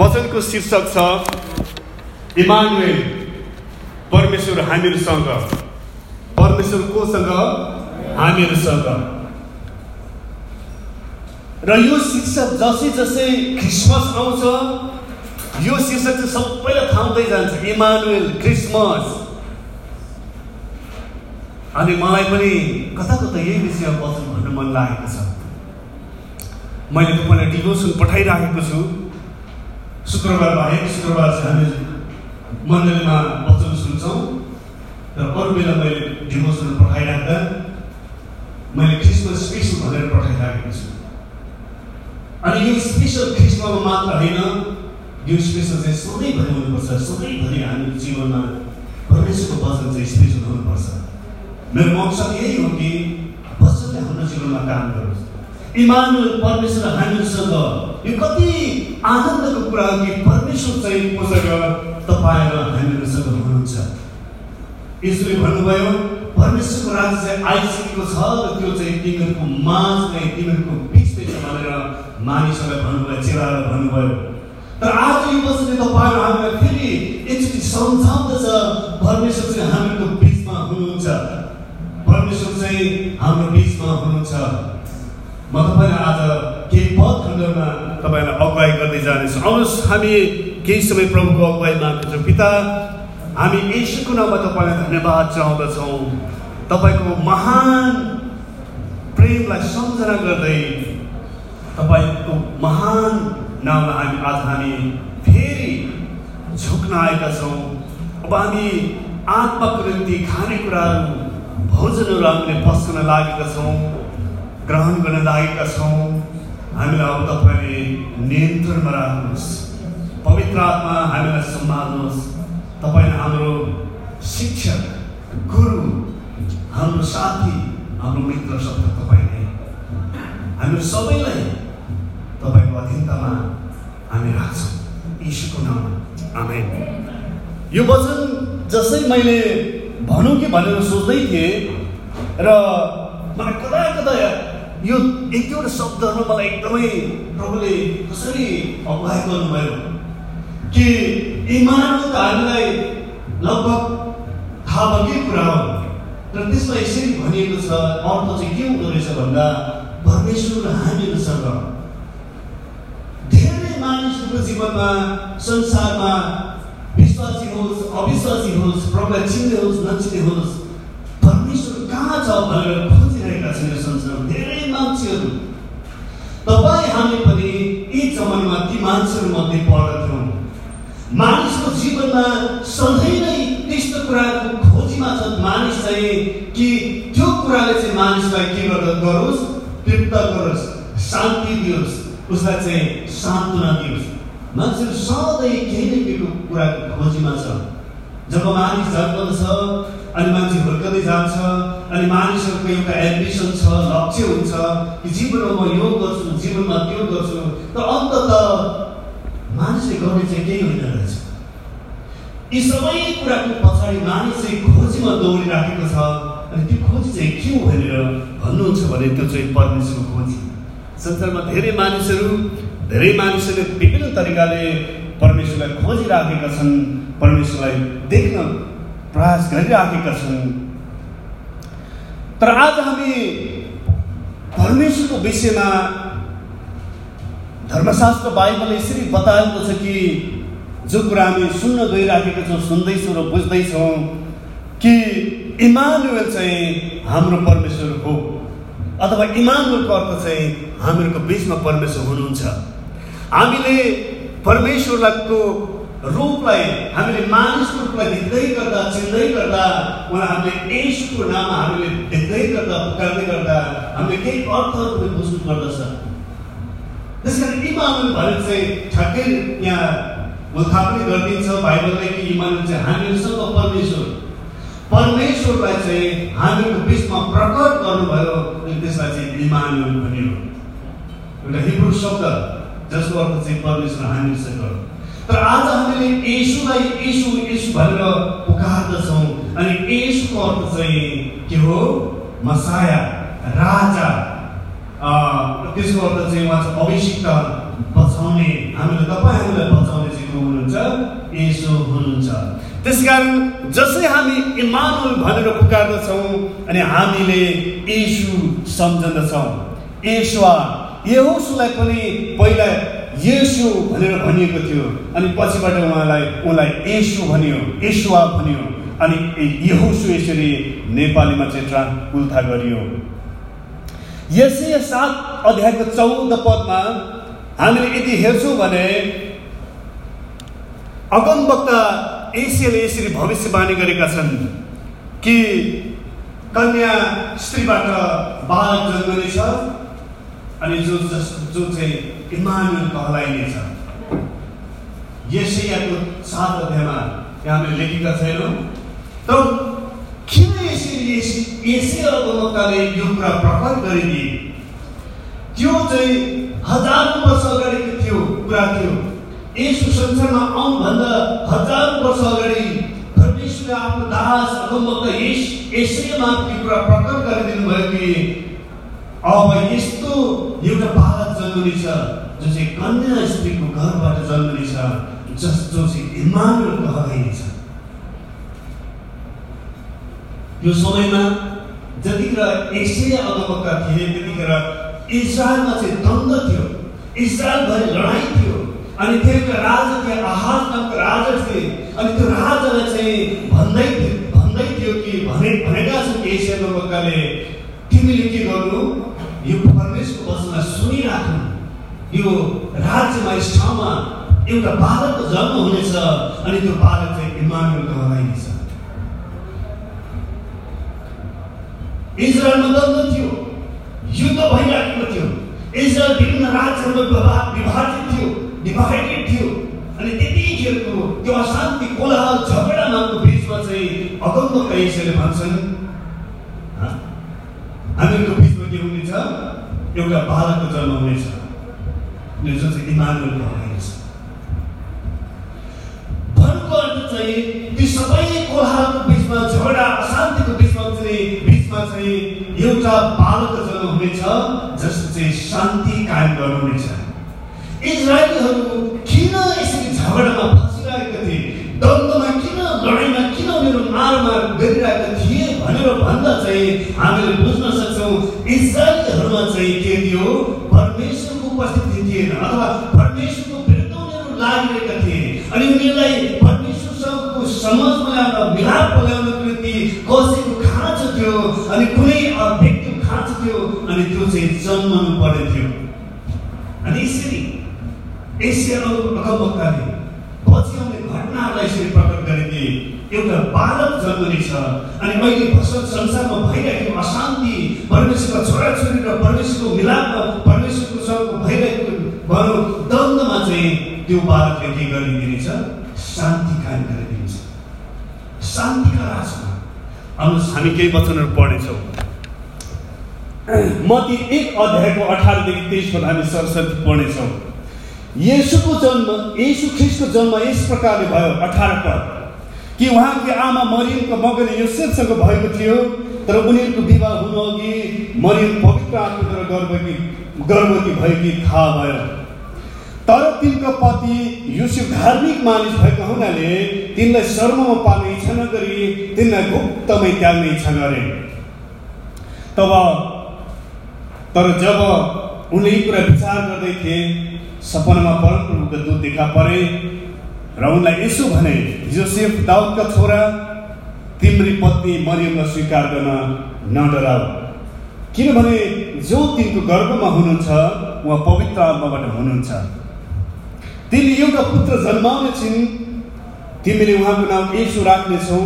वचनको शीर्षक छ इमानुएल परमेश्वर हामीहरूसँग। परमेश्वर कोसँग? हामीहरूसँग। र यो शीर्षक जसै जसै क्रिसमस आउँछ यो शीर्षक चाहिँ सबैलाई थाहा हुँदै जान्छ इमानुएल क्रिसमस। अनि मलाई पनि कता कता यही विषय वचन भन्न मन लागेको छ। मैले तपाईँलाई डिभोसन पठाइराखेको छु। शुक्रबार बाहेक शुक्रबार चाहिँ हामी मण्डलीमा वचन सुन्छौँ र अरू बेला मैले डिभोसन पठाइराख्दा मैले क्रिस्मस स्पेसल भनेर पठाइराखेको छु। अनि यो स्पेसल ख्रिस्टमा मात्र होइन यो स्पेसल चाहिँ सधैँभरि हुनुपर्छ सधैँभरि हामी जीवनमा परमेश्वरको वचन चाहिँ स्पेसल हुनुपर्छ। मेरो मकसद यही हो कि वचनले हाम्रो जीवनमा काम गरोस्। इमानुल परमेश्वर हामीसँग यो कति आनन्दको कुरा हो कि परमेश्वर चाहिँ कोसँग तपाईँ र हामीहरूसँग हुनुहुन्छ? यसरी भन्नुभयो परमेश्वरको राज्य चाहिँ आइसकेको छ र त्यो चाहिँ तिमीहरूको माझमै तिमीहरूको बिचमै छ भनेर मानिसहरूलाई भन्नुभयो चेलालाई भन्नुभयो। तर आज यो वचनले तपाईँहरू हामीलाई फेरि एकचोटि सम्झाउँदछ परमेश्वर चाहिँ हामीहरूको बिचमा हुनुहुन्छ। परमेश्वर चाहिँ हाम्रो बिचमा हुनुहुन्छ। म तपाईँलाई आज केही पद खण्डमा तपाईँलाई अगुवाई गर्दै जानेछु। आउनुहोस् हामी केही समय प्रभुको अगुवाई माग्दछौँ पिता हामी यसुको नाममा तपाईँलाई धन्यवाद चाहँदछौँ। तपाईँको महान प्रेमलाई सम्झना गर्दै तपाईँको महान नामलाई हामी आज हामी फेरि झुक्न आएका छौँ। अब हामी आत्माको निम्ति खानेकुराहरू भोजनहरू हामीले पस्न लागेका छौँ। ग्रहण गर्न लागेका छौँ। हामीलाई अब तपाईँले नियन्त्रणमा राख्नुहोस्। पवित्र आत्मा हामीलाई सम्हाल्नुहोस्। तपाईँले हाम्रो शिक्षक गुरु हाम्रो साथी हाम्रो मित्र शब्द तपाईँले हामी सबैलाई तपाईँको अधीनतामा हामी राख्छौँ। यीशुको नाम आमेन। यो वचन जसै मैले भनौँ कि भनेर सोच्दै थिएँ र मलाई कता कता यो एक दुईवटा शब्दहरू मलाई एकदमै प्रभुले कसरी अगुवाई गर्नुभयो कि इमान त हामीलाई लगभग थाहा भएकै कुरा हो र त्यसमा यसरी भनिएको छ अर्थ चाहिँ के हुँदो रहेछ भन्दा परमेश्वर हामीहरूसँग धेरै मानिसहरूको जीवनमा संसारमा विश्वासी होस् अविश्वासी होस् प्रभुलाई चिन्ने होस् नचिन्ने होस् परमेश्वर कहाँ छ भनेर खोजिरहेका छन् यो संसारमा मान्छेहरू। तपाईँ हामी पनि यी जमानामा ती मान्छेहरूमध्ये पर्दथ्यौँ मानिसको जीवनमा सधैँ नै त्यस्तो कुराको खोजीमा छ मानिस चाहिँ कि त्यो कुराले चाहिँ मानिसलाई के गर्दा गरोस् तृप्त गरोस् शान्ति दियोस् उसलाई चाहिँ सान्त्वना दियोस्। मान्छेहरू सधैँ केही न केहीको कुराको खोजीमा छ जब मानिस जन्मदछ अनि मान्छे हुर्कँदै जान्छ अनि मानिसहरूको एउटा एम्बिसन छ लक्ष्य हुन्छ कि जीवनमा म यो गर्छु जीवनमा त्यो गर्छु तर अन्तत मानिसले गर्ने चाहिँ केही होइन रहेछ। यी सबै कुराको पछाडि मानिस चाहिँ खोजीमा दौडिराखेको छ अनि त्यो खोजी चाहिँ के हो भनेर भन्नुहुन्छ भने त्यो चाहिँ परमेश्वरको खोजी। संसारमा धेरै मानिसहरू धेरै मानिसहरूले विभिन्न तरिकाले परमेश्वरलाई खोजिराखेका छन्। परमेश्वरलाई देख्न प्रयास गरिराखेका छन् तर आज हामी परमेश्वरको विषयमा धर्मशास्त्र बाइबलले यसरी बताएको छ कि जो कुरा हामी सुन्न गइराखेका छौँ सुन्दैछौँ र बुझ्दैछौँ कि इमानुएल चाहिँ हाम्रो परमेश्वर हो। अथवा इमानुएलको अर्थ चाहिँ हामीहरूको बिचमा परमेश्वर हुनुहुन्छ। हामीले परमेश्वरलाईको रूपलाई हामीले मानिसको रूपलाई देख्दै गर्दा चिन्दै गर्दा उहाँ हामीले यसको नाममा हामीले देख्दै गर्दा पुकार्दै गर्दा हामीले केही अर्थहरू पनि बुझ्नु पर्दछ। त्यस कारण इमानुल भनेर चाहिँ ठ्याक्कै यहाँ उत्थापन गरिदिन्छ बाइबलले कि इमानुल चाहिँ हामीहरूसँग परमेश्वर। परमेश्वरलाई चाहिँ हामीहरूको बिचमा प्रकट गर्नुभयो त्यसलाई चाहिँ इमानुल भनियो। एउटा हिब्रू शब्द जसको अर्थ चाहिँ परमेश्वर हामीसँग तर आज हामीले यसुलाई यसु यसु भनेर पुकार्दछौँ अनि यसुको अर्थ चाहिँ के हो? मसाया राजा। त्यसको अर्थ चाहिँ उहाँ चाहिँ अभिषिक्त बचाउने। हामीले तपाईँहरूलाई बचाउने को हुनुहुन्छ? यसो हुनुहुन्छ। त्यस कारण जसै हामी इमानुल भनेर पुकार्दछौँ अनि हामीले यसु सम्झँदछौँ यसुवा यहोसुलाई पनि पहिला यसु भनेर भनिएको थियो। अनि पछिबाट उहाँलाई उहाँलाई यसु भनियो यसुवा भनियो। अनि यहोसु यसरी नेपालीमा चाहिँ उल्था गरियो। यसै सात अध्यायको चौध पदमा हामीले यदि हेर्छौँ भने अगमवक्ता एसियाले यसरी भविष्यवाणी गरेका छन् कि कन्या स्त्रीबाट बालक जन्मनेछ। अनि जो जस जो चाहिँ इमानुल कहलाइनेछ यसैयाको सात अध्यायमा यहाँ हामीले लेखेका छैनौँ तर किन यसरी यसै अगमवक्ताले यो कुरा प्रकट गरिदिए त्यो चाहिँ हजारौँ वर्ष अगाडिको थियो कुरा थियो यसो संसारमा आउनुभन्दा हजार वर्ष अगाडि परमेश्वरले आफ्नो दास अगमवक्ता यस यसैमा त्यो कुरा प्रकट गरिदिनु भयो कि अब यस्तो एउटा बालक जन्मनेछ जो चाहिँ कन्या स्त्रीको घरबाट जन्मनेछ जस जो चाहिँ इमानुल कहलाइनेछ। त्यो समयमा जतिखेर एसिया अगमवक्ता थिए त्यतिखेर इजरायलमा चाहिँ द्वन्द थियो। इजरायलभरि लडाइँ थियो। अनि त्यो राजा थियो आहाज नामको राजा थिए। अनि त्यो राजालाई चाहिँ भन्दै थियो भन्दै थियो कि भने भनेका छन् एसिया अगमवक्ताले यो राज्यमा यस ठाउँमा एउटा बालकको जन्म हुनेछ अनि त्यो बालक चाहिँ इमानुल कहलाइनेछ इजरायलमा द्वन्द थियो युद्ध भइराखेको थियो इजरायल विभिन्न राज्यहरूमा विभाजित थियो डिभाइडेड थियो अनि त्यतिखेरको त्यो अशान्ति कोलाहल झगडा नामको बिचमा चाहिँ अगमको कैसेले भन्छन् हामीहरूको बिचमा के हुनेछ? एउटा बालकको जन्म हुनेछ। जुन चाहिँ इमानुल कहलाइनेछ भन्नुको अर्थ चाहिँ ती सबै कोलाहलको बिचमा झगडा अशान्तिको बिचमा चाहिँ बिचमा चाहिँ एउटा बालक जन्म हुनेछ जसले चाहिँ शान्ति कायम गर्नुहुनेछ इजरायलीहरू किन यसरी झगडामा फसिरहेका थिए द्वन्द्वमा किन लडाइँमा किन उनीहरू मारमार गरिरहेका थिए भनेर भन्दा चाहिँ हामीले बुझ्न सक्छौँ इजरायलीहरूमा चाहिँ के थियो थिएन अथवा परमेश्वरको विरुद्ध उनीहरू लागिरहेका थिए अनि उनीहरूलाई परमेश्वरसँगको समाजमा ल्याउन मिलाप ल्याउनको निम्ति कसैको खाँचो थियो अनि कुनै व्यक्तिको खाँचो थियो अनि त्यो चाहिँ जन्मनु पर्ने थियो अनि यसरी एसिया अगमवक्ताले पछि आउने घटनाहरूलाई यसरी प्रकट गरिदिए एउटा बालक जन्मनेछ अनि अहिले भसल संसारमा भइरहेको अशान्ति परमेश्वरका छोराछोरी र परमेश्वरको सँग भइरहेको भनौँ द्वन्द्वमा चाहिँ त्यो बालकले के गरिदिनेछ? शान्ति कायम गरिदिनेछ। शान्तिका राजमा। आउनुहोस् हामी केही वचनहरू पढ्नेछौँ। मती एक अध्यायको अठारदेखि तेइस पद हामी सरस्वती पढ्नेछौँ। येसुको जन्म येसु ख्रिस्टको जन्म यस प्रकारले भयो अठार पद। कि उहाँकी आमा मरियमको मगन योसेफसँग भएको थियो तर उनीहरूको विवाह हुनु अघि मरियम पवित्र आत्माद्वारा गर्भवती गर्भवती भएकी थाहा भयो। तर तिनको पति युसुफ धार्मिक मानिस भएको हुनाले तिनलाई शर्ममा पाल्ने इच्छा नगरी तिनलाई गुप्तमै त्याग्ने इच्छा गरे। तब तर जब उनले यी कुरा विचार गर्दै थिए सपनामा परमप्रभुको दूत देखा परे र उनलाई यसो भने जोसेफ दाउदका छोरा तिम्री पत्नी मरियमलाई स्वीकार गर्न नडराउ किनभने जो तिनको गर्भमा हुनुहुन्छ उहाँ पवित्र आत्माबाट हुनुहुन्छ। तिमीले एउटा पुत्र जन्माउने छिन्। तिमीले उहाँको नाम यसो राख्नेछौ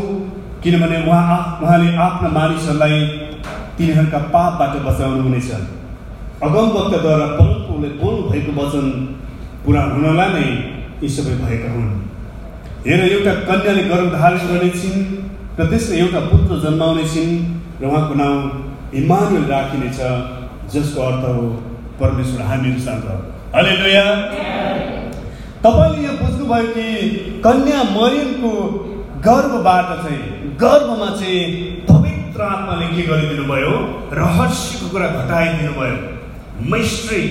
किनभने उहाँ उहाँले आफ्ना मानिसहरूलाई तिनीहरूका पापबाट बचाउनु हुनेछ। अगमवक्तद्वारा परमपुरले बोल्नु भएको वचन पुरा हुनलाई नै यी सबै भएका हुन्। हेर एउटा कन्याले गर्भधारण गर्नेछिन् र त्यसले एउटा पुत्र जन्माउने छिन् र उहाँको नाम इमानुएल राखिनेछ जसको अर्थ हो परमेश्वर हामीहरूसँग हले लोया तपाईँले यो बुझ्नुभयो कि कन्या मरियमको गर्भबाट चाहिँ गर्भमा चाहिँ पवित्र आत्माले के गरिदिनु भयो रहस्यको कुरा घटाइदिनु भयो मैस्ट्री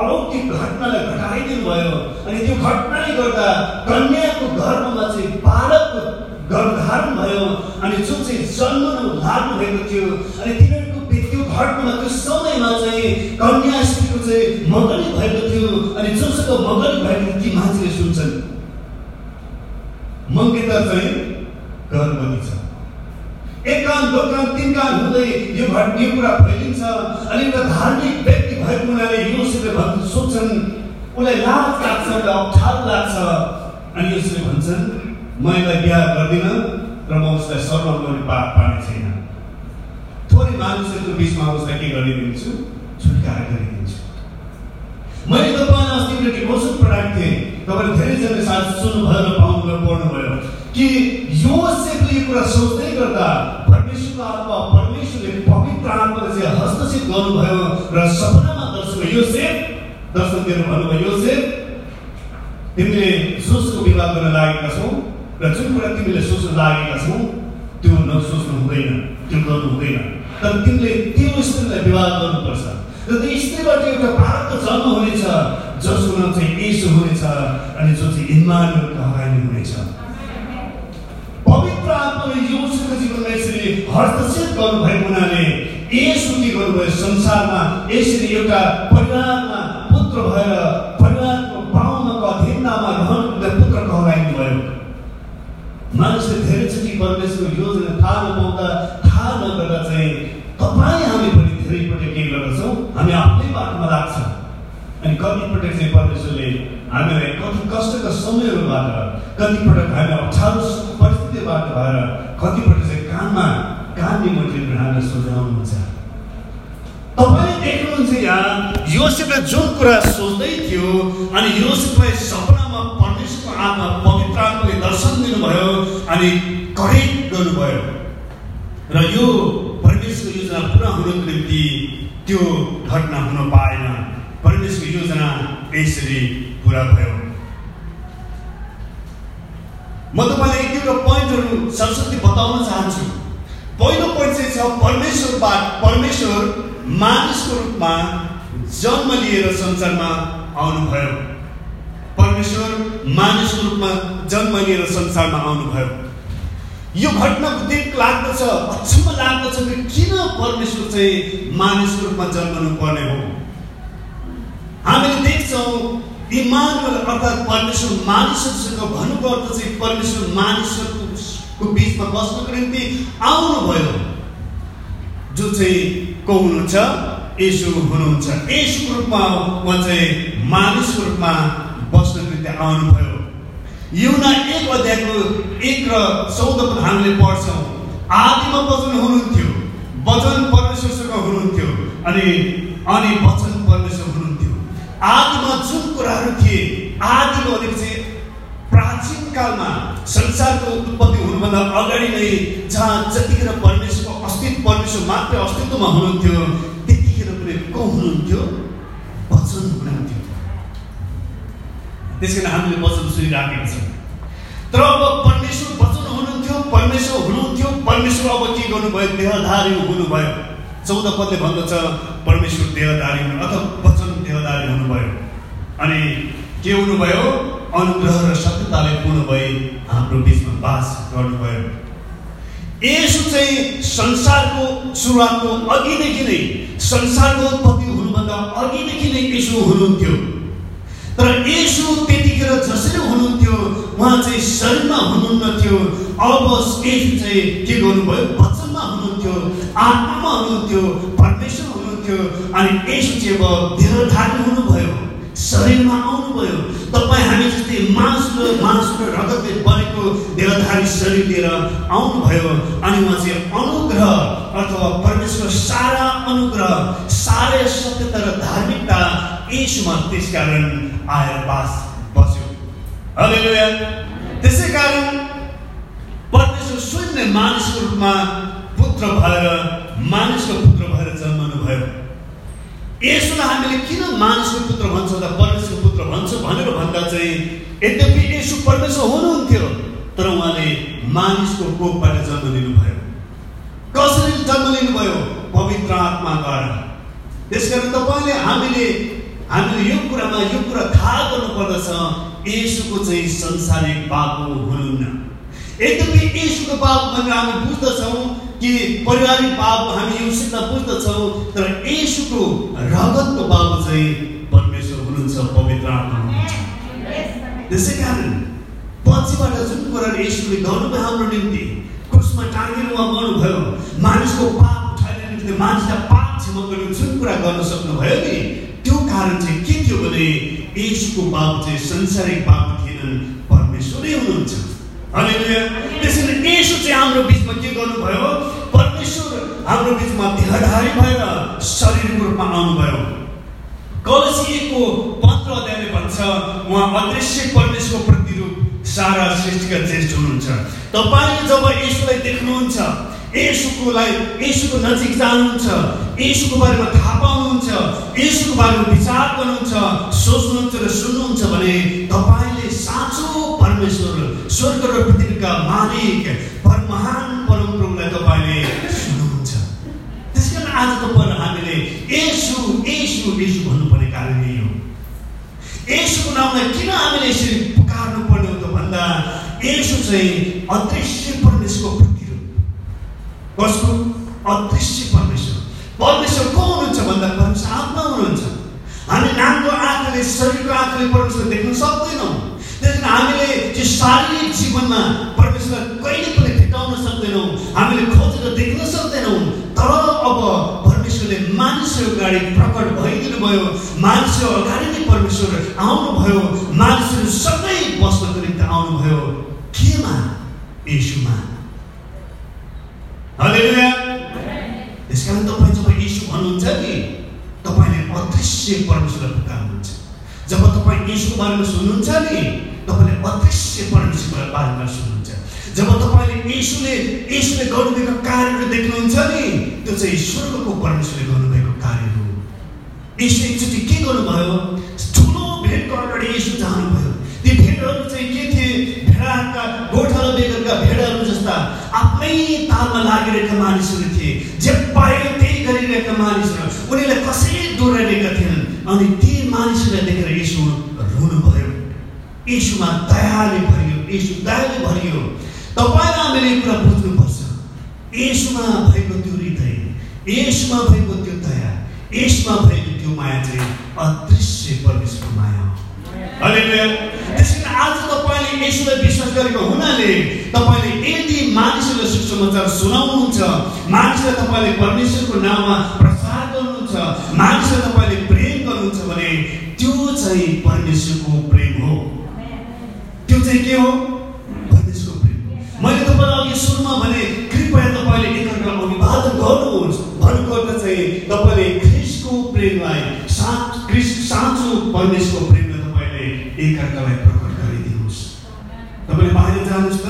अलौकिक घटनालाई घटाइदिनु भयो अनि त्यो घटनाले गर्दा कन्याको गर्भमा चाहिँ बालकको गर्भधारण भयो अनि जुन चाहिँ जन्मनु लाग्नु भएको थियो अनि तिनीहरूको घटनामा त्यो समयमा चाहिँ कन्या स्त्रीको चाहिँ मगनी भएको थियो। अनि जोसँग मगनी भएको ती मान्छेले सुन्छन्। मङ्गेतर चाहिँ गर्भवती छ। एक कान दोकान तिन कान हुँदै यो घट यो कुरा फैलिन्छ। अनि एउटा धार्मिक व्यक्ति भएको हुनाले योसुले भन् सोध्छन् उसलाई लाज लाग्छ उसलाई अप्ठ्यारो लाग्छ। अनि यसले भन्छन् म यसलाई बिहा गर्दिनँ र म उसलाई सर्व पाप पार्ने छैन। थोरै मानिसहरूको बिचमा उसलाई के गरिदिन्छु छुटकारा गरिदिन्छु। मैले तपाईँलाई अस्ति एउटा डिभोसन पढाएको थिएँ तपाईँले धेरैजना साथ सुन्नुभयो र पाउनुभयो पढ्नुभयो। कि योसेफले यो कुरा सोच्दै गर्दा परमेश्वरको आत्मा परमेश्वरले पवित्र आत्माले चाहिँ हस्तक्षेप गर्नुभयो र सपनामा दर्शन योसेफ दर्शन दिनु भन्नुभयो योसेफ तिमीले सोचको विवाह गर्न लागेका छौ र जुन कुरा तिमीले सोच्न लागेका छौ त्यो नसोच्नु हुँदैन त्यो गर्नु हुँदैन। तर तिमीले त्यो स्त्रीलाई विवाह गर्नुपर्छ। र त्यो स्त्रीबाट एउटा बालकको जन्म हुनेछ जसको नाम चाहिँ यसो हुनेछ अनि जो चाहिँ इन्मानुअल कहलाइने हुनेछ। पवित्र आत्माले योसुको जीवनमा यसरी हस्तक्षेप गर्नुभएको हुनाले यसो के गर्नुभयो संसारमा यसरी एउटा परिवारमा पुत्र भएर परिवारको पाहुनाको अधीनतामा रहनु पुत्र कहलाइनु भयो। मानिसले धेरैचोटि परमेश्वरको योजना थाहा नपाउँदा नगर्दा चाहिँ तपाईँ हामी पनि धेरैपल्ट के गर्दछौँ। हामी आफ्नै बाटोमा लाग्छौँ। अनि कतिपटक चाहिँ परमेश्वरले हामीलाई कति कष्टका समयहरूबाट कतिपटक हामी अप्ठ्यारो परिस्थितिबाट भएर कतिपटक चाहिँ काममा काम निमन्त्रण हामीलाई सोझाउनुहुन्छ। तपाईँले देख्नुहुन्छ यहाँ योसेफले जुन कुरा सोच्दै थियो अनि योसेफलाई सपनामा परमेश्वरको आत्मा पवित्र आत्माले दर्शन दिनुभयो अनि करेक्ट गर्नुभयो। र यो परमेश्वरको योजना पुरा हुनको निम्ति त्यो घटना हुन पाएन। परमेश्वरको योजना यसरी पुरा भयो। म तपाईँलाई एक दुईवटा पोइन्टहरू सरस्वती बताउन चाहन्छु। पहिलो पोइन्ट चाहिँ छ परमेश्वरबाट परमेश्वर मानिसको रूपमा जन्म लिएर संसारमा आउनुभयो। परमेश्वर मानिसको रूपमा जन्म लिएर संसारमा आउनुभयो। यो घटना देख लाग्दछ अचम्म लाग्दछ कि किन परमेश्वर चाहिँ मानिसको रूपमा जन्मनु पर्ने हो? हामीले देख्छौँ इमानुअल अर्थात् परमेश्वर मानिसहरूसँग भन्नुको अर्थ चाहिँ परमेश्वर मानिसहरूको बिचमा बस्नको निम्ति आउनुभयो। जो चाहिँ को हुनुहुन्छ यसु हुनुहुन्छ। यसुको रूपमा उहाँ चाहिँ मानिसको रूपमा बस्नको निम्ति आउनुभयो। युना एक अध्यायको र चौध हामीले पढ्छौँ। आदिमा वचन हुनुहुन्थ्यो। वचन परमेश्वरसँग हुनुहुन्थ्यो। अनि अनि वचन परमेश्वर हुनुहुन्थ्यो। आदिमा जुन कुराहरू थिए आदिमा चाहिँ प्राचीन कालमा संसारको उत्पत्ति हुनुभन्दा अगाडि नै जहाँ जतिखेर परमेश्वरको अस्तित्व परमेश्वर मात्रै अस्तित्वमा हुनुहुन्थ्यो त्यतिखेर पनि को हुनुहुन्थ्यो? वचन हुनुहुन्थ्यो। त्यस कारण हामीले वचन सुनिराखेका छौँ। तर अब परमेश्वर वचन हुनुहुन्थ्यो परमेश्वर हुनुहुन्थ्यो। परमेश्वर अब के गर्नुभयो? देहधारी हुनुभयो। चौध पदले भन्दछ परमेश्वर देहधारी अथवा वचन देहधारी हुनुभयो। अनि के हुनुभयो? अनुग्रह र सत्यताले पूर्ण भई हाम्रो बिचमा बास गर्नुभयो। यसो चाहिँ संसारको सुरुवातको अघिदेखि नै संसारको उत्पत्ति हुनुभन्दा अघिदेखि नै यसो हुनुहुन्थ्यो। तर यसो त्यतिखेर जसरी उहाँ चाहिँ शरीरमा हुनुहुन्न थियो अब यसो चाहिँ के गर्नुभयो? वचनमा हुनुहुन्थ्यो आत्मामा हुनुहुन्थ्यो परमेश्वर हुनुहुन्थ्यो अनि यसो चाहिँ अब देहधारी हुनुभयो। शरीरमा आउनुभयो। तपाईँ हामी जस्तै मास र मास र रगतले बनेको देहधारी शरीर लिएर आउनुभयो। अनि उहाँ चाहिँ अनुग्रह अथवा परमेश्वर सारा अनुग्रह सारै सत्यता र धार्मिकता यसमा त्यस कारण आएर बास हलेलुया त्यसै कारण परमेश्वर स्वयं मानिसको रूपमा पुत्र भएर मानिसको पुत्र भएर जन्मनु भयो। यसोलाई हामीले किन मानिसको पुत्र भन्छौँ त परमेश्वरको पुत्र भन्छौँ भनेर भन्दा चाहिँ यद्यपि यसो परमेश्वर हुनुहुन्थ्यो तर उहाँले मानिसको कोखबाट जन्म लिनुभयो। कसरी जन्म लिनुभयो? पवित्र आत्माद्वारा। त्यसकारण तपाईँले हामीले हामीले यो कुरामा यो कुरा थाहा गर्नुपर्दछ। यसुको चाहिँ संसारिक बाबु हुनुहुन्न। यद्यपि यसुको बाबु भनेर हामी बुझ्दछौँ कि पारिवारिक बाबु हामी योसित बुझ्दछौँ तर यसुको रगतको बाबु चाहिँ परमेश्वर हुनुहुन्छ पवित्र आत्मा हुनुहुन्छ। त्यसै कारण पछिबाट जुन कुराहरू यसुले गर्नुभयो हाम्रो निम्ति क्रुसमा टाँगेर उहाँ गर्नुभयो मानिसको पाप उठाइने निम्ति मानिसलाई पाप क्षमा जुन कुरा गर्न सक्नुभयो नि कारण चाहिँ के थियो भने यसुको बाबु चाहिँ संसारिक बाबु थिएनन् परमेश्वरै हुनुहुन्छ त्यसैले यसो चाहिँ हाम्रो बिचमा के गर्नुभयो परमेश्वर हाम्रो बिचमा देहधारी भएर शरीरको रूपमा आउनुभयो कलसिएको पत्र अध्यायले भन्छ उहाँ अदृश्य परमेश्वरको प्रतिरूप सारा सृष्टिका ज्येष्ठ हुनुहुन्छ तपाईँले जब यसुलाई देख्नुहुन्छ यसुकोलाई यसुको नजिक जानुहुन्छ। यसुको बारेमा थाहा पाउनुहुन्छ। यसुको बारेमा विचार गर्नुहुन्छ सोच्नुहुन्छ र सुन्नुहुन्छ भने तपाईँले साँचो परमेश्वर स्वर्ग र पृथ्वीका मालिक महान परमप्रभुलाई तपाईँले सुन्नुहुन्छ। त्यस कारण आज तपाईँ हामीले यसु यसु यसु भन्नुपर्ने कारण यही हो। यसुको नामलाई किन हामीले यसरी पुकार्नु पर्ने हो त भन्दा यसो चाहिँ अदृश्य परमेश्वरको कसको अदृश्य परमेश्वर परमेश्वर को हुनुहुन्छ भन्दा परमेश्वर आत्मा हुनुहुन्छ हामी नामको आँखाले शरीरको आँखाले परमेश्वर देख्न सक्दैनौँ त्यस कारण हामीले त्यो शारीरिक जीवनमा परमेश्वरलाई कहिले पनि भेटाउन सक्दैनौँ हामीले खोजेर देख्न सक्दैनौँ तर अब परमेश्वरले मानिसहरू अगाडि प्रकट भइदिनु भयो मानिसहरू अगाडि नै परमेश्वर आउनुभयो मानिसहरू सबै बस्नको निम्ति आउनुभयो केमा यीशुमा त्यस कारण तपाईँ जब यीशु भन्नुहुन्छ नि तपाईँले अदृश्य परमेश्वरलाई पुकार्नुहुन्छ जब तपाईँ यीशुको बारेमा सुन्नुहुन्छ नि तपाईँले अदृश्य परमेश्वरको बारेमा सुन्नुहुन्छ जब तपाईँले यीशुले यीशुले गर्नुभएको कार्यहरू देख्नुहुन्छ नि त्यो चाहिँ स्वर्गको परमेश्वरले गर्नुभएको कार्य हो यीशु एकचोटि के गर्नुभयो ठुलो भेटको अगाडि यीशु जानुभयो ती भेडहरू चाहिँ के थिए भेडाहरूका गोठा र बेगरका भेडाहरू आफ्नै तालमा लागिरहेका मानिसहरू थिए जे पायो त्यही गरिरहेका मानिसहरू उनीहरूलाई कसैले डोराइरहेका थिएनन् अनि ती मानिसहरूलाई देखेर यीशु रुनुभयो यीशुमा दयाले भरियो यीशु दयाले भरियो तपाईँ हामीले कुरा बुझ्नुपर्छ यसमा भएको त्यो हृदय यसमा भएको त्यो दया यसमा भएको त्यो माया चाहिँ अदृश्य परमेश्वरको माया हो त्यसैले आज तपाईँले यसोलाई विश्वास गरेको हुनाले तपाईँले यदि मानिसहरूलाई सुसमाचार सुनाउनुहुन्छ मानिसलाई तपाईँले परमेश्वरको नाममा प्रचार गर्नुहुन्छ मानिसलाई तपाईँले प्रेम गर्नुहुन्छ भने त्यो चाहिँ परमेश्वरको प्रेम हो त्यो चाहिँ के हो परमेश्वरको प्रेम मैले तपाईँलाई अघि सुरुमा भने कृपया तपाईँले एकअर्कालाई अभिवादन गर्नुहोस् भन्नुपर्दा चाहिँ तपाईँले ख्रिसको प्रेमलाई साँच परमेश्वरको तपाईँले एकअर्कालाई प्रकट गरिदिनुहोस् तपाईँले बाहिर जानुहोस् त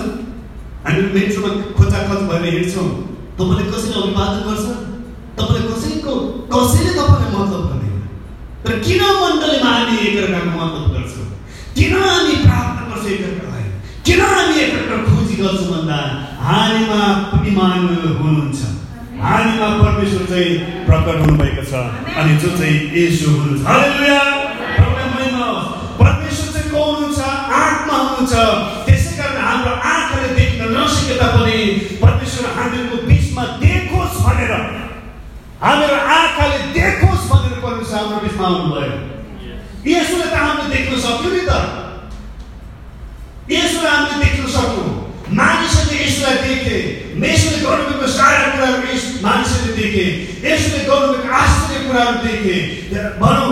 हामी मेट्रोमा खोजाखोज भएर हिँड्छौँ तपाईँले कसैले अभिवादन गर्छ तपाईँले कसैको कसैले तपाईँलाई मतलब गर्दैन तर किन मण्डलीमा हामी एकअर्काको मतलब गर्छौँ किन हामी प्रार्थना गर्छौँ एकअर्कालाई किन हामी एकअर्का खोजी गर्छौँ भन्दा हामीमा इमान हुनुहुन्छ हामीमा परमेश्वर चाहिँ प्रकट हुनुभएको छ अनि जो चाहिँ यसो हुनुहुन्छ हुनुहुन्छ त्यसै कारण हाम्रो आँखाले देख्न नसके तापनि परमेश्वर हामीहरूको बिचमा देखोस् भनेर हामीहरू आँखाले देखोस् भनेर परमेश्वर हाम्रो बिचमा आउनुभयो। यसोले त हामीले देख्न सक्यो नि त। यसोलाई हामीले देख्न सक्यौँ। मानिसहरूले यसोलाई देखे यसोले गर्नुभएको सारा कुराहरू यस मानिसहरूले देखे यसोले गर्नुभएको आश्चर्य कुराहरू देखे। भनौँ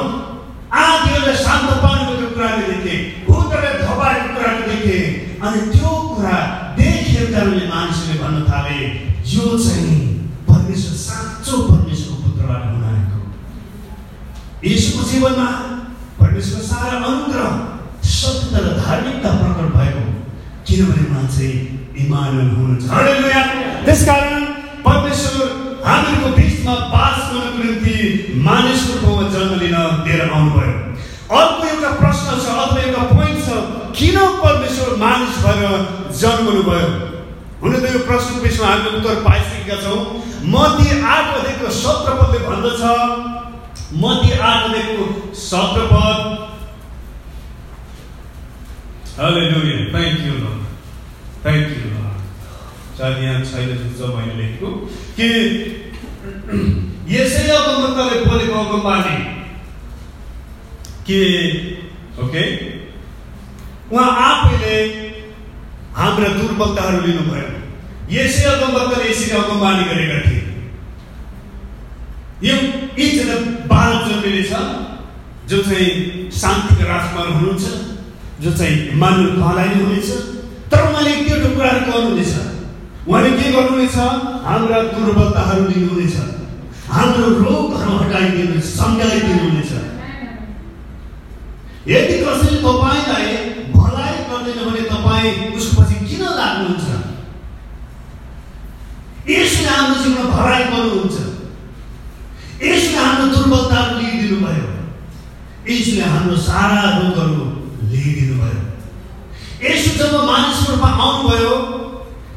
आदिहरूलाई शान्त पार्नुभएको कुराहरू देखे भूतहरूलाई धपाएको कुराहरू देखे अनि त्यो कुरा देखेर कारणले मानिसहरूले भन्न थाले यो चाहिँ परमेश्वर साँचो परमेश्वरको पुत्रबाट हुन आएको यसोको जीवनमा परमेश्वर सारा अनुग्रह सत्य र धार्मिकता प्रकट भएको किनभने उहाँ चाहिँ इमानुएल हुनुहुन्छ त्यसकारण परमेश्वर हामीहरूको बिचमा बास गर्नको निम्ति मानिसको ठाउँमा जन्म लिन लिएर आउनुभयो अर्को एउटा प्रश्न छ अथवा एउटा पोइन्ट छ किन परमेश्वर मानिस भएर जन्मनु भयो हुन त यो प्रश्नको बिचमा उत्तर पाइसकेका छौँ। मध्य आठ अध्ययको सत्र पदले भन्दछ। मध्य आठ अध्यायको सत्र पद Lord. Thank you, Lord. सायद यहाँ छैन जुन मैले लेखेको। कि यसै अगमवक्ताले बोलेको अगमबानी के ओके उहाँ आफैले हाम्रा दुर्वक्ताहरू लिनुभयो। यसै अगमवक्ताले यसरी अगमबानी गरेका थिए। यो एकजना बालक जन्मिनेछ जो चाहिँ शान्तिको राजकुमार हुनुहुन्छ जो चाहिँ मानव कहलाइने हुनेछ तर उहाँले त्यो कुराहरू गर्नुहुनेछ। उहाँले के गर्नुहुनेछ? हाम्रा दुर्बलताहरू लिनुहुनेछ। हाम्रो रोगहरू हटाइदिनु सम्झाइदिनुहुनेछ। यदि कसैले तपाईँलाई गर्दैन भने तपाईँ उसको किन लाग्नुहुन्छ? यसले हाम्रो जीवनमा भलाइ गर्नुहुन्छ यसले हाम्रो दुर्बलताहरू लिइदिनु भयो यसले हाम्रो सारा रोगहरू लिइदिनु भयो यसो जब मानिसहरूमा आउनुभयो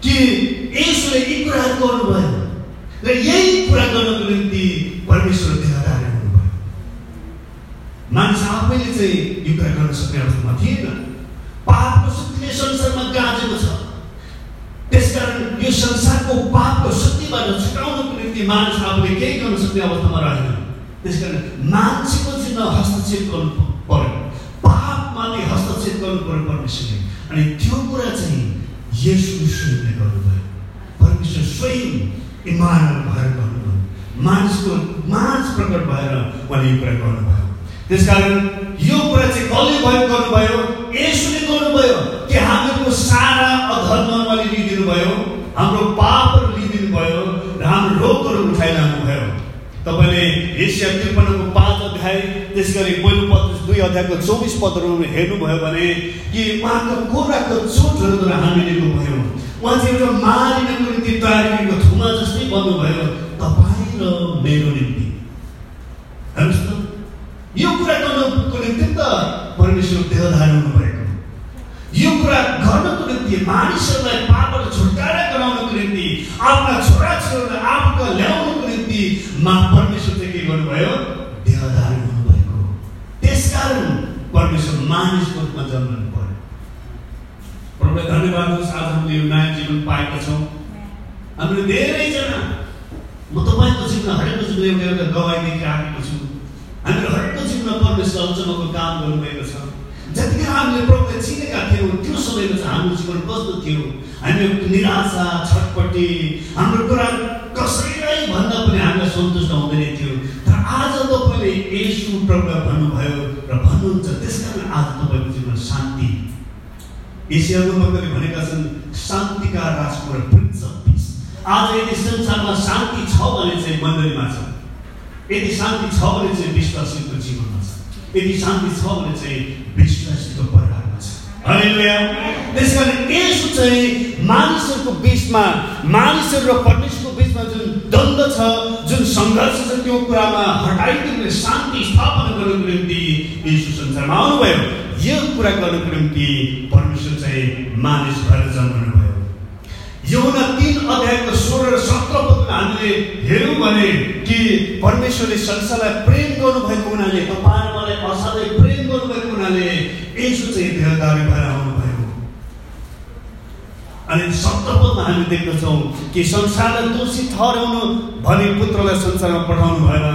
कि यसोले यी कुराहरू गर्नुभयो र यही कुरा गर्नको निम्ति परमेश्वर देहदारी हुनुभयो मानिस आफैले चाहिँ यो कुरा गर्न सक्ने अवस्थामा थिएन। पापको शक्तिले संसारमा गाजेको छ त्यसकारण यो संसारको पापको शक्तिबाट छुटाउनको निम्ति मानिस आफूले केही गर्न सक्ने अवस्थामा रहेन त्यसकारण मान्छेको चिन्ह हस्तक्षेप गर्नु पर्यो पापमाथि हस्तक्षेप गर्नु पर्यो परमेश्वरले अनि त्यो कुरा चाहिँ यसु स्वयंले गर्नुभयो परमेश्वर स्वयं इमान भएर गर्नुभयो मानिसको माझ प्रकट भएर उहाँले यो कुरा गर्नुभयो त्यसकारण यो कुरा चाहिँ कसले भयो गर्नुभयो यसुले गर्नुभयो कि हामीहरूको सारा अधर्म उहाँले लिइदिनु भयो हाम्रो पापहरू लिइदिनु भयो र हाम्रो रोगहरू उठाइरहनु भयो तपाईँले एसिया त्रिपन्नको पाँच अध्याय त्यस गरी पहिलो पद दुई अध्यायको चौबिस पदहरू हेर्नुभयो भने कि उहाँको कोराको चोटहरूद्वारा हामी लिएको भयो उहाँ चाहिँ एउटा मारिनको निम्ति तयारीको थुमा जस्तै बन्नुभयो तपाईँ र मेरो निम्ति। हेर्नुहोस् त यो कुरा गर्नुको निम्ति त परमेश्वर देहधार हुनुभएको। यो कुरा गर्नको निम्ति मानिसहरूलाई पापबाट छुटकारा गराउनको निम्ति आफ्ना छोराछोरीलाई आफूका ल्याउनको निम्ति मा परमेश्वर चाहिँ के गर्नुभयो? देहधारी हुनुभएको। त्यसकारण परमेश्वर मानिसको रूपमा जन्मनु पर्यो। प्रभुलाई धन्यवाद होस् आज हामीले यो नयाँ जीवन पाएका छौँ। हामीले धेरैजना म तपाईँको जीवनमा हरेकको जीवनमा एउटा एउटा गवाई दिएर आएको छु। हामीले हरेकको जीवनमा परमेश्वर अचम्मको काम गर्नुभएको छ। जतिखेर हामीले प्रभुलाई चिनेका थियौँ त्यो समयमा चाहिँ हाम्रो जीवन कस्तो थियो। हामी निराशा छटपट्टि हाम्रो कुरा कसैलाई भन्दा पनि हामीलाई सन्तुष्ट हुँदैन थियो। तर आज तपाईँले यसु प्रभुलाई भन्नुभयो र भन्नुहुन्छ त्यस कारण आज तपाईँको जीवनमा शान्ति। एसियाको तपाईँले भनेका छन् शान्तिका राजकुमार प्रिन्स अफ पिस आज यदि संसारमा शान्ति छ भने चाहिँ मण्डलीमा छ। यदि शान्ति छ भने चाहिँ विश्वासीको जीवनमा छ यदि शान्ति छ भने चाहिँ विश्वासीको परिवारमा छ त्यस कारण यसो चाहिँ मानिसहरूको बिचमा मानिसहरू र परमेश्वरको बिचमा जुन द्वन्द छ जुन सङ्घर्ष छ त्यो कुरामा हटाइदिने शान्ति स्थापना गर्नको निम्ति यीशु संसारमा आउनुभयो यो कुरा गर्नको निम्ति परमेश्वर चाहिँ मानिस भएर जन्मनु भयो यौना तिन अध्यायको सोह्र र सत्र पदमा हामीले हेऱ्यौँ भने कि परमेश्वरले संसारलाई प्रेम गर्नुभएको हुनाले तपाईँ मलाई असाध्यै प्रेम गर्नुभएको हुनाले यसो चाहिँ देहदारी भएर आउनुभयो अनि सत्र पदमा हामी देख्दछौँ कि संसारलाई दोषी ठहराउनु भने पुत्रलाई संसारमा पठाउनु भएन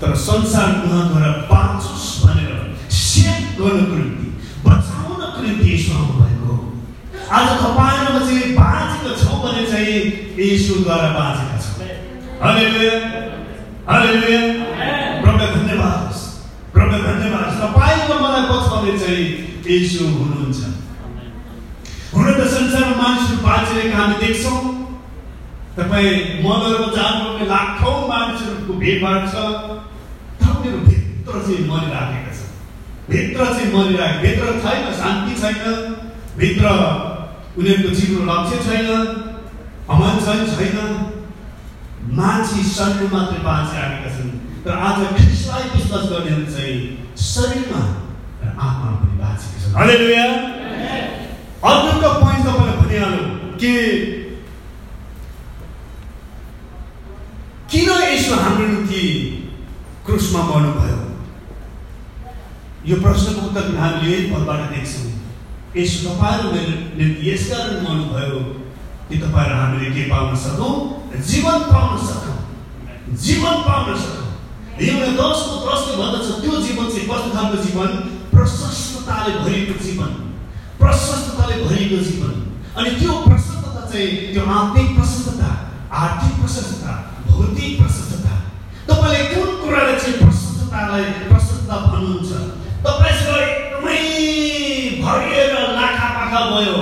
तर संसार उहाँद्वारा बाँचोस् भनेर सेभ गर्नको निम्ति बचाउनको निम्ति यसो आउनुभएको। आज तपाईँ र चाहिँ यसुद्वारा बाँचेका छौँ। हुन त संसारमा मानिसहरू तपाईँ जानुभयो लाखौँ मानिसहरूको भिडभाड छ। भित्र चाहिँ मरिराखेका भित्र चाहिँ भित्र छैन शान्ति छैन। भित्र उनीहरूको जीवन लक्ष्य छैन अमन छैन छैन मान्छे शरीर मात्रै बाँचिराखेका छन् तर आज ख्रिस्टलाई विश्वास गर्नेहरू चाहिँ शरीरमा र आत्मा पनि बाँचेका छन् हलेलुया अर्को पोइन्ट तपाईँलाई भनिहाल्नु कि किन यसो हाम्रो निम्ति क्रुसमा मर्नुभयो यो प्रश्नको उत्तर हामीले यही पदबाट देख्छौँ यसो तपाईँहरू निम्ति यस कारण मर्नुभयो कि तपाईँहरू हामीले के पाउन सकौँ जीवन पाउन सकौँ जीवन पाउन सकौँ एउटा दसको दसले भन्दछ। त्यो जीवन चाहिँ कस्तो खालको जीवन? प्रशस्तताले भरिएको जीवन। प्रशस्तताले भरिएको जीवन। अनि त्यो प्रशस्तता चाहिँ त्यो आत्मिक प्रशस्तता आर्थिक प्रशस्तता भौतिक प्रशस्तता। तपाईँले कुन कुराले चाहिँ प्रशस्ततालाई प्रशस्तता भन्नुहुन्छ? तपाईँसँग एकदमै भरिएर लाखा पाखा भयो।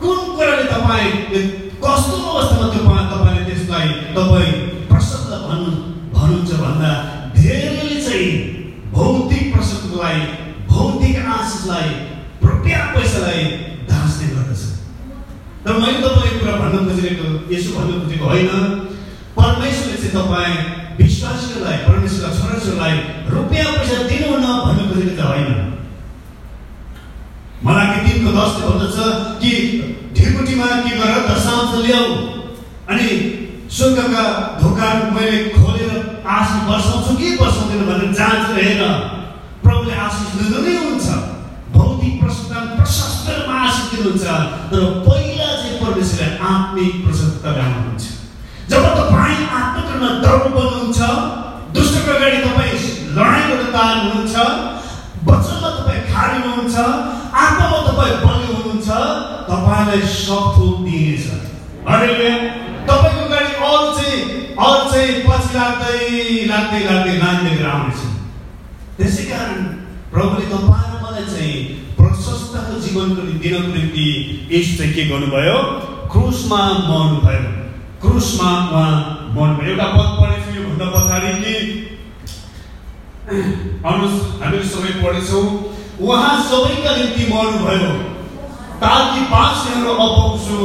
कुन कुराले तपाईँ कस्तो अवस्थामा त्यो तपाईँले त्यसलाई तपाईँ प्रशस्त भन्नु भन्नुहुन्छ भन्दा धेरैले चाहिँ भौतिक प्रशस्तलाई भौतिक आशिषलाई रुपियाँ पैसालाई दाँच्ने गर्दछ। तर मैले तपाईँले कुरा भन्न खोजेको यसो भन्न खोजेको होइन। परमेश्वरले चाहिँ तपाईँ विश्वासीहरूलाई परमेश्वरका छोराछोरीलाई रुपियाँ पैसा दिनुहुन्न भन्नु खोजेको त होइन मलाई कि तिनको दसले भन्दछ कि ढिकुटीमा के गर दशांश ल्याऊ। अनि स्वर्गका ढोका मैले खोलेर आशिष बर्साउँछु कि बर्साउँदैन भनेर जाँच हेर प्रभुले आशिष दिँदै नै हुन्छ। भौतिक प्रशस्ता प्रशस्त आशिष दिनुहुन्छ। तर पहिला चाहिँ परमेश्वरले आत्मिक प्रशस्तता ल्याउनुहुन्छ जब तपाईँ आत्मकर्म दौड बन्नुहुन्छ दुष्टको अगाडि तपाईँ लडाइँ गर्न तयार हुनुहुन्छ वचनमा तपाईँ खारिनुहुन्छ आत्मामा तपाईँ बलियो हुनुहुन्छ तपाईँलाई सब थोक दिइनेछ तपाईँको गाडी अरू चाहिँ अरू चाहिँ पछि लाग्दै लाग्दै लाग्दै लिएर आउनेछ त्यसै कारण प्रभुले तपाईँ मलाई चाहिँ प्रशस्तको जीवनको दिनको निम्ति यस चाहिँ के गर्नुभयो? क्रुसमा मर्नुभयो। क्रुसमा उहाँ मर्नुभयो। एउटा पद पढेको योभन्दा पछाडि कि अनुस हामीले सबै पढेछौँ उहाँ सबैका निम्ति मर्नुभयो। ताकि बाँच्नेहरू अपाउँछु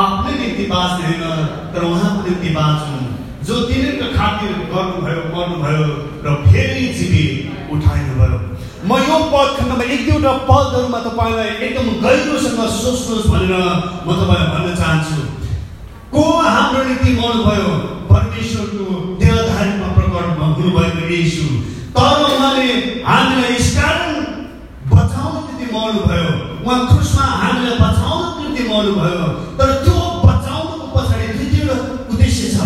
आफ्नै निम्ति बाँच्ने होइन तर उहाँको निम्ति बाँच्नु। जो तिनीहरूको खातिर गर्नुभयो मर्नुभयो र फेरि जीवित उठाइनुभयो। म यो पद खण्डमा एक दुईवटा पदहरूमा तपाईँलाई एकदम गहिरोसँग सोच्नुहोस् भनेर म तपाईँलाई भन्न चाहन्छु। को हाम्रो निम्ति मर्नुभयो? परमेश्वरको देहधारीमा प्रकट हुनुभएको यीशु। तर उहाँले हामीलाई यसकारण बचाउनको निम्ति मर्नुभयो उहाँ क्रुसमा हामीलाई बचाउनको निम्ति मर्नुभयो तर त्यो बचाउनुको पछाडि दुई तिनवटा उद्देश्य छ।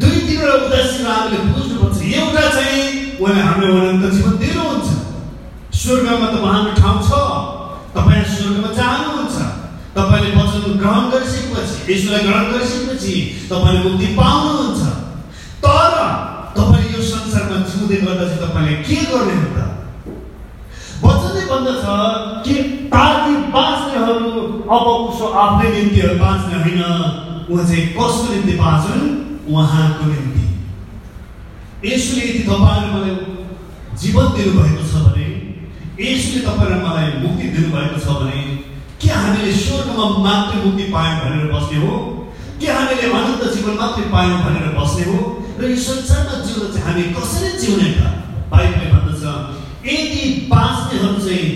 दुई तिनवटा उद्देश्य हामीले बुझ्नुपर्छ। एउटा चाहिँ उहाँले हामीलाई अनन्त जीवन दिनुहुन्छ। स्वर्गमा त उहाँको ठाउँ छ। तपाईँ स्वर्गमा जानुहुन्छ। तपाईँले वचन ग्रहण गरिसकेपछि यसोलाई ग्रहण गरिसकेपछि तपाईँले मुक्ति पाउनुहुन्छ। तर जिउँदै गर्दा चाहिँ तपाईँले के गर्ने हो त वचनले भन्दछ कि ताकि बाँच्नेहरू अब उसो आफ्नै निम्ति बाँच्ने होइन उहाँ चाहिँ कसको निम्ति बाँच्छन् उहाँको निम्ति यसले यदि तपाईँहरू मलाई जीवन दिनुभएको छ भने यसले तपाईँलाई मलाई मुक्ति दिनुभएको छ भने के हामीले स्वर्गमा मात्रै मुक्ति पायौँ भनेर बस्ने हो के हामीले अनन्त जीवन मात्रै पायौँ भनेर बस्ने हो र यो संसारमा जिउन चाहिँ हामी कसरी जिउने त बाइबलले भन्दछ यदि बाँच्नेहरू चाहिँ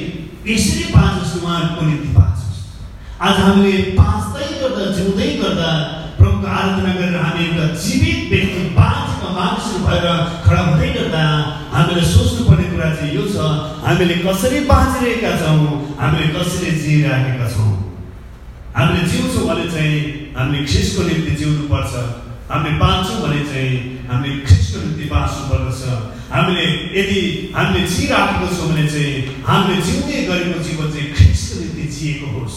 यसरी बाँचोस् उहाँहरूको निम्ति बाँचोस् आज हामीले बाँच्दै गर्दा जिउँदै गर्दा प्रभुको आराधना गरेर हामी एउटा जीवित व्यक्ति बाँचेका मानिसहरू भएर खडा हुँदै गर्दा हामीले सोच्नुपर्ने कुरा चाहिँ यो छ हामीले कसरी बाँचिरहेका छौँ हामीले कसरी जिइराखेका छौँ? हामीले जिउँछौँ भने चाहिँ हामीले ख्रिसको निम्ति जिउनु पर्छ हामीले बाँच्छौँ भने चाहिँ हामीले ख्रिसको निम्ति बाँच्नु पर्दछ हामीले यदि हामीले जिइराखेको छौँ भने चाहिँ हामीले जिउँदै गरेको जीवन चाहिँ ख्रिसको निम्ति जिएको होस्।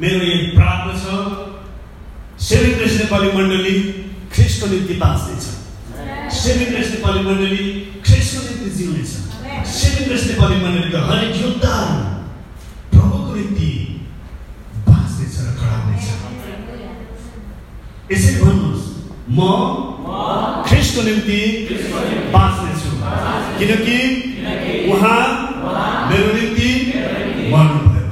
मेरो यो प्रार्थना छ सेभेन क्रेस नेपाली मण्डली ख्रिसको निम्ति बाँच्नेछ। सेभेन क्रेस नेपाली मण्डली ख्रिसको निम्ति जिउनेछ। सेभेन मण्डलीको हरेक योगदान प्रभुको निम्ति बाँच्नेछ र खडा हुनेछ यसरी भन्नुहोस् म ख्रिसको निम्ति बाँच्नेछु किनकि उहाँ मेरो निम्ति मर्नुभयो।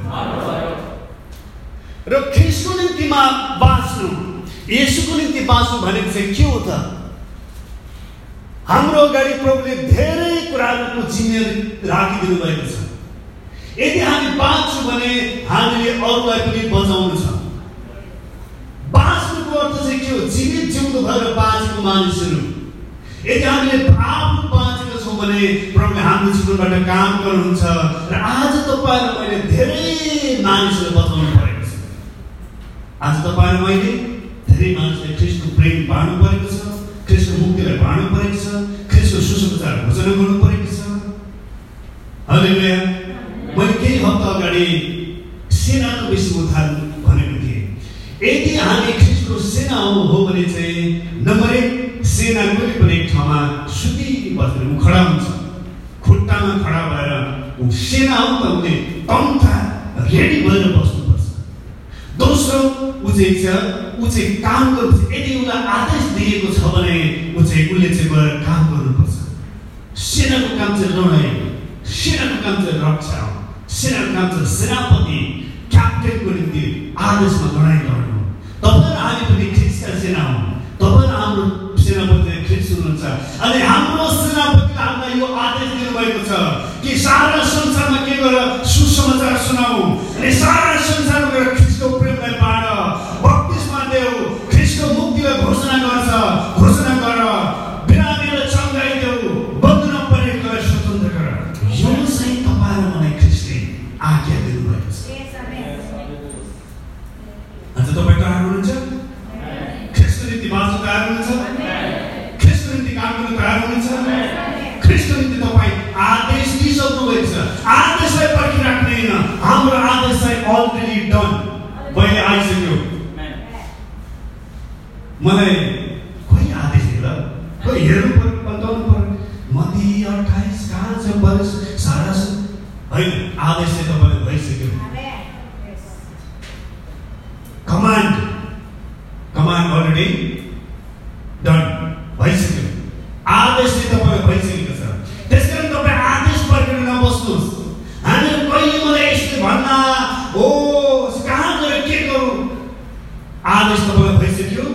र ख्रिसको निम्तिमा बाँच्नु यसुको निम्ति बाँच्नु भनेको चाहिँ के हो त? हाम्रो अगाडि प्रभुले धेरै कुराहरूको जिम्मेवारी राखिदिनु भएको छ। यदि हामी बाँच्छौँ भने हामीले अरूलाई पनि बचाउनु छ हो जीवित जिउनु भएर बाँचेको मानिसहरू यदि हामीले आफू बाँचेका छौँ भने प्रभुले हाम्रो जीवनबाट काम गर्नुहुन्छ र आज तपाईँ र मैले धेरै मानिसहरू बताउनु परेको छ आज तपाईँ र मैले धेरै मानिसले ख्रिस्टको प्रेम बाँड्नु परेको छ ख्रिस्टको मुक्तिलाई बाँड्नु परेको छ ख्रिस्टको सुसमाचार घोषणा गर्नु परेको छ अहिले मैले केही हप्ता अगाडि सेनाको विषयमा उदाहरण भनेको थिएँ यदि हामी ख्रिस्टको सेना हो भने चाहिँ नम्बर एक सेना कुनै पनि ठाउँमा सुति बसेर ऊ खडा हुन्छ। खुट्टामा खडा भएर ऊ सेना हो त उसले तन्ता रेडी भएर बस्नुपर्छ। दोस्रो ऊ चाहिँ छ ऊ चाहिँ काम गर्नुपर्छ। यदि उसलाई आदेश दिएको छ भने ऊ चाहिँ उसले चाहिँ गएर काम गर्नुपर्छ। सेनाको काम चाहिँ लडाइँ सेनाको काम चाहिँ रक्षा हो। सेनाको काम चाहिँ सेनापति क्याप्टेनको निम्ति आदेशमा लडाइँ लड्नु तपाईँ र हामी ख्रिस्टका सेना हौ तपाईँ हाम्रो सेनापति ख्रिस्ट हुनुहुन्छ। अनि हाम्रो सेनापतिले हामीलाई यो आदेश दिनुभएको छ कि सारा संसारमा के गरेर सुसमाचार सुनाऊ अनि सारा संसारमा गएर ख्रिस्टको प्रेमलाई बाँड बत्तिसमा देऊ ख्रिस्टको मुक्तिलाई घोषणा गर्छ घोषणा गर बिरामीलाई चङ्गाइदेऊ बन्धुमा परेकोलाई स्वतन्त्र गर यो चाहिँ तपाईँ र मलाई ख्रिस्टले आज्ञा दिनुभएको छ आज तपाईँ तयार हुनुहुन्छ ख्रिस्टको निम्ति बाँच्न तयार हुनुहुन्छ ख्रिस्टको निम्ति काम गर्न तयार हुनुहुन्छ ख्रिस्टको निम्ति तपाईँ आदेश दिइसक्नु भएको छ आदेशलाई पर्खिराख्ने होइन हाम्रो आदेश चाहिँ अलरेडी डन पहिले आइसक्यो मलाई कोही आदेश दिएला कोही हेर्नु पर्यो बताउनु पर्यो मती अठाइस कहाँ छ बरस सारा होइन आदेश चाहिँ तपाईँले भइसक्यो कमान्ड कमान्ड अलरेडी डन भइसक्यो आदेश चाहिँ तपाईँको भइसकेको छ त्यस कारण तपाईँ आदेश पर्खेर नबस्नुहोस् हामी कहिले मलाई यसले भन्न हो कहाँ गएर के गरौँ आदेश तपाईँलाई भइसक्यो।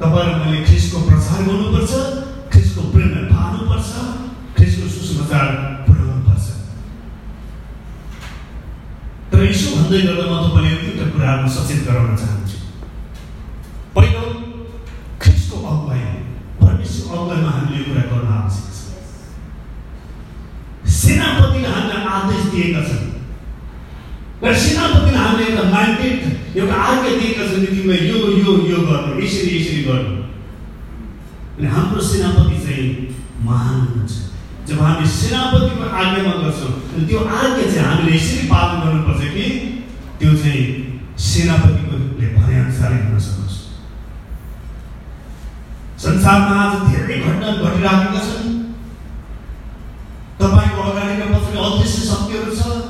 तपाईँले मैले ख्रिस्टको प्रचार गर्नुपर्छ ख्रिस्टको प्रेमलाई पार्नुपर्छ ख्रिस्टको सुसमाचार पुर्याउनुपर्छ। तर यसो भन्दै गर्दा म तपाईँले एउटा कुराहरू सचेत गराउन चाहन्छु। पहिलो ख्रिस्टको अगुवाई परमेश्वर अगुवाईमा हामीले यो कुरा गर्न आवश्यक छ। सेनापतिले हामीलाई आदेश दिएका छन्। र सेनापतिले हामीले एउटा म्यान्डेट एउटा आज्ञा दिएका छन् तिमीलाई यो यो यो गर्नु यसरी यसरी गर्नु अनि हाम्रो सेनापति चाहिँ महान हुनुहुन्छ जब हामी सेनापतिको आज्ञामा गर्छौँ त्यो आज्ञा चाहिँ हामीले यसरी पालन गर्नुपर्छ कि त्यो चाहिँ सेनापतिकोले भनेअनुसारै हुन सकोस् संसारमा आज धेरै घटना घटिराखेका छन् तपाईँको अगाडि र पछाडि अदृश्य शक्तिहरू छ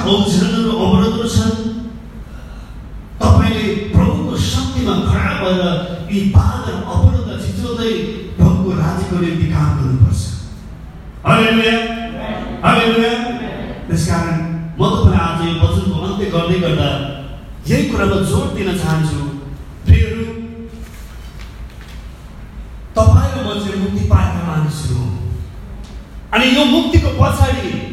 औषधहरू अवरोधहरू छन् तपाईँले प्रभुको शक्तिमा खडा भएर यी बाधा अवरोध छिचोल्दै प्रभुको राज्यको निम्ति काम गर्नुपर्छ हालेलुया त्यसकारण म तपाईँलाई आज यो वचनको अन्त्य गर्दै गर्दा यही कुरामा जोड दिन चाहन्छु प्रियहरू तपाईँ र म चाहिँ मुक्ति पाएका मानिसहरू अनि यो मुक्तिको पछाडि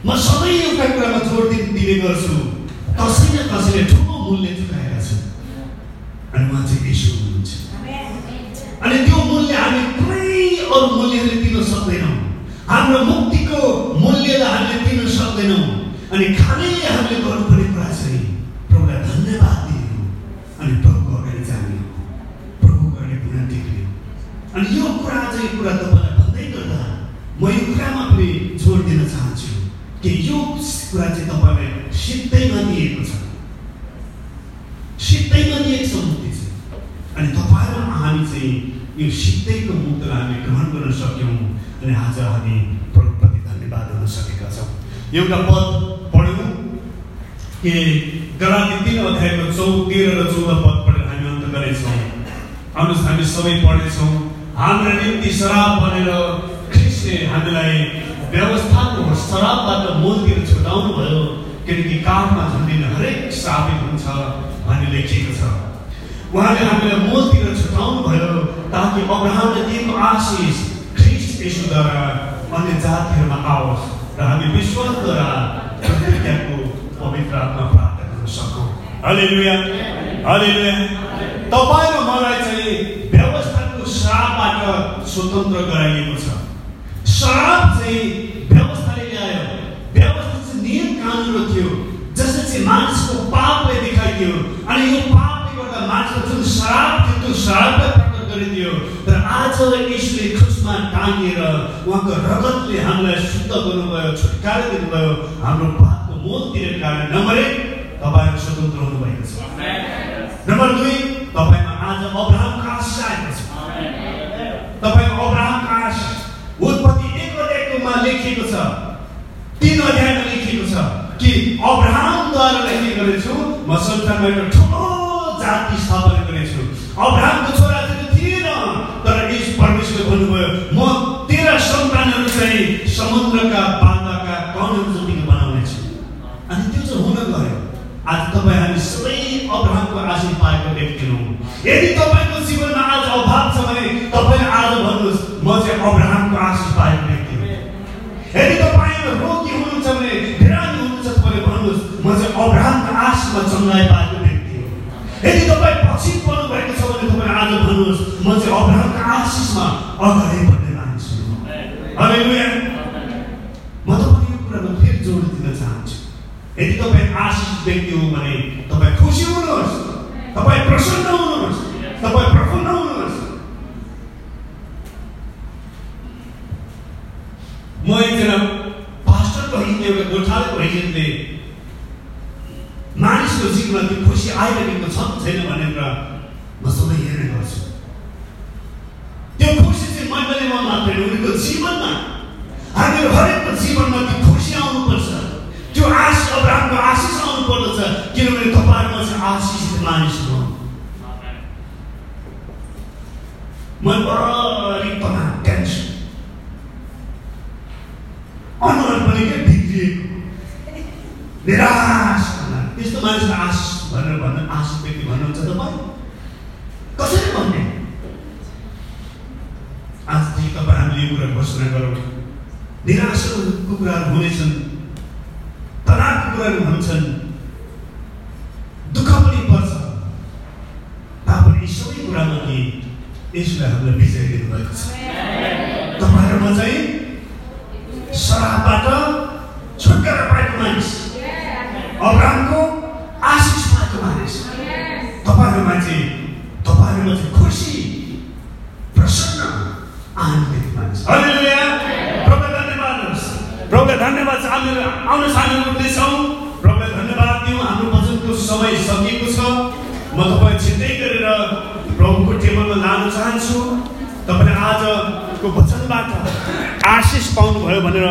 म सधैँ एउटा कुरामा जोड दिन गर्छु। कसै न कसैले ठुलो मूल्य चुकाएका छन् अनि उहाँ चाहिँ यसो हुनुहुन्छ। अनि त्यो मूल्य हामी कुनै अरू मूल्यले दिन सक्दैनौँ। हाम्रो मुक्तिको मूल्यलाई हामीले दिन सक्दैनौँ। अनि खालि हामीले गर्नुपर्ने कुरा चाहिँ प्रभुलाई धन्यवाद दिनु। अनि प्रभुको अगाडि जाने। हो प्रभुको अगाडि पुनः टेक्ने। अनि यो कुरा चाहिँ कुरा तपाईँलाई भन्दै गर्दा म यो कुरामा पनि जोड दिन चाहन्छु कि यो कुरा चाहिँ तपाईँलाई सिद्धैमा दिएको छ सिद्धैमा दिएको छ मुक्ति चाहिँ अनि तपाईँ र हामी चाहिँ यो सिद्धैको मुक्तलाई हामी ग्रहण गर्न सक्यौँ अनि आज हामी प्रभुप्रति धन्यवाद दिन सकेका छौँ एउटा पद पढ्यौँ कि गलाती तिन अध्यायको चौ तेह्र र चौध पद पढेर हामी अन्त गरेछौँ आउनुहोस् हामी सबै पढेछौँ हाम्रा निम्ति शराब बनेर ख्रिस्टले हामीलाई व्यवस्थाको शराबबाट मोलतिर छुटाउनु भयो। किनकि काठमा झन्डिन हरेक साबित हुन्छ भन्ने लेखिएको छ। उहाँले हामीलाई मोलतिर छुटाउनु भयो ताकि अब्राहमले दिएको आशिष ख्रिस्ट यसोद्वारा अन्य जातिहरूमा आओस् र हामी विश्वासद्वारा प्रतिज्ञाको पवित्र आत्मा प्राप्त गर्न सकौँ। हालेलुया। हालेलुया। तपाईँ र मलाई चाहिँ व्यवस्थाको श्राप श्रापबाट स्वतन्त्र गराइएको छ। श्राप चाहिँ व्यवस्थाले ल्यायो। व्यवस्था चाहिँ नियम कानुन थियो। जसले चाहिँ मानिसको पापलाई देखाइदियो अनि यो पापले गर्दा मानिसको जुन श्राप थियो त्यो श्रापलाई प्रकट गरिदियो। तर आज यसले क्रुसमा टाँगिएर उहाँको रगतले हामीलाई शुद्ध गर्नुभयो छुटकारा दिनुभयो। हाम्रो पापको मोल तिरेको कारण नम्बर एक तपाईँहरू स्वतन्त्र हुनुभएको छ। नम्बर दुई तपाईँमा आज अब्राहमको आशिष आएको छ। तपाईँको अब्राहमको आशिष उत्पत्ति अध्यायकोमा लेखिएको छ। तिन अध्यायमा लेखिएको छ कि अब्राहमद्वारा लेखेको छु म संसारमा एउटा ठुलो जाति स्थापना गर्नेछु अब्राहमको छोरा चाहिँ थिएन तर यस परमेश्वरले भन्नुभयो म तेरा सन्तानहरू चाहिँ समुद्रका बान्दाका कणहरू जतिको बनाउनेछु। अनि त्यो चाहिँ हुन गयो। आज तपाईँ हामी सबै अब्राहमको आशिष पाएको व्यक्ति हौ। यदि तपाईँको जीवनमा आज अभाव छ भने तपाईँले आज भन्नुहोस् म चाहिँ अब्राहमको अब्राहमको आशिषमा अगाडि बढ्ने हालेलुया म तपाईँको यो कुरामा फेरि जोड दिन चाहन्छु यदि तपाईँ आशिष व्यक्ति हो भने तपाईँ खुसी हुनुहोस् तपाईँ प्रसन्न हुनुहोस् तपाईँ प्रफुल्ल हुनुहोस् म एकजना पास्टरको हिजो एउटा गोठालेको हिजोले मानिसको जीवनमा त्यो खुसी आइरहेको छ छैन भनेर म सधैँ हेर्ने गर्छु त्यो खुसी चाहिँ मण्डलीमा मात्रै उनीको जीवनमा हामीहरू हरेकको जीवनमा त्यो खुसी आउनुपर्छ। त्यो आश अब्राहमको आशिष आउनु पर्दछ किनभने तपाईँहरूमा चाहिँ आशिषित मानिस हो। मनभरि तनाव टेन्सन अनुहार पनि के बिग्रिएको? निराश त्यस्तो मानिसको आशिष भनेर भन्नु आशिष व्यक्ति भन्नुहुन्छ तपाईँ कसरी भन्ने? आजदेखि तपाईँ हामीले यो कुरा घोषणा गरौँ निराशाको कुराहरू हुनेछन् तनावको कुराहरू हुन्छन् दुःख पनि पर्छ। तापनि सबै कुरामाथि यसले हामीलाई विजय दिनुभएको छ। तपाईँहरूमा चाहिँ शराबबाट छुटकारा पाएको मानिस। अब्राहमको आशिष पाएको मानिस। तपाईँहरूमा चाहिँ तपाईँहरूमा चाहिँ खुसी प्रसन्न आनन्दित मानिस हालेलुया प्रभुलाई धन्यवाद होस् प्रभुलाई धन्यवाद हामीहरू आउनुहोस् हामी उठ्दैछौँ प्रभुलाई धन्यवाद दिउँ। हाम्रो वचनको समय सकिएको छ। म तपाईँ छिट्टै गरेर प्रभुको टेबलमा लान चाहन्छु। तपाईँले आजको वचनबाट आशिष पाउनुभयो भनेर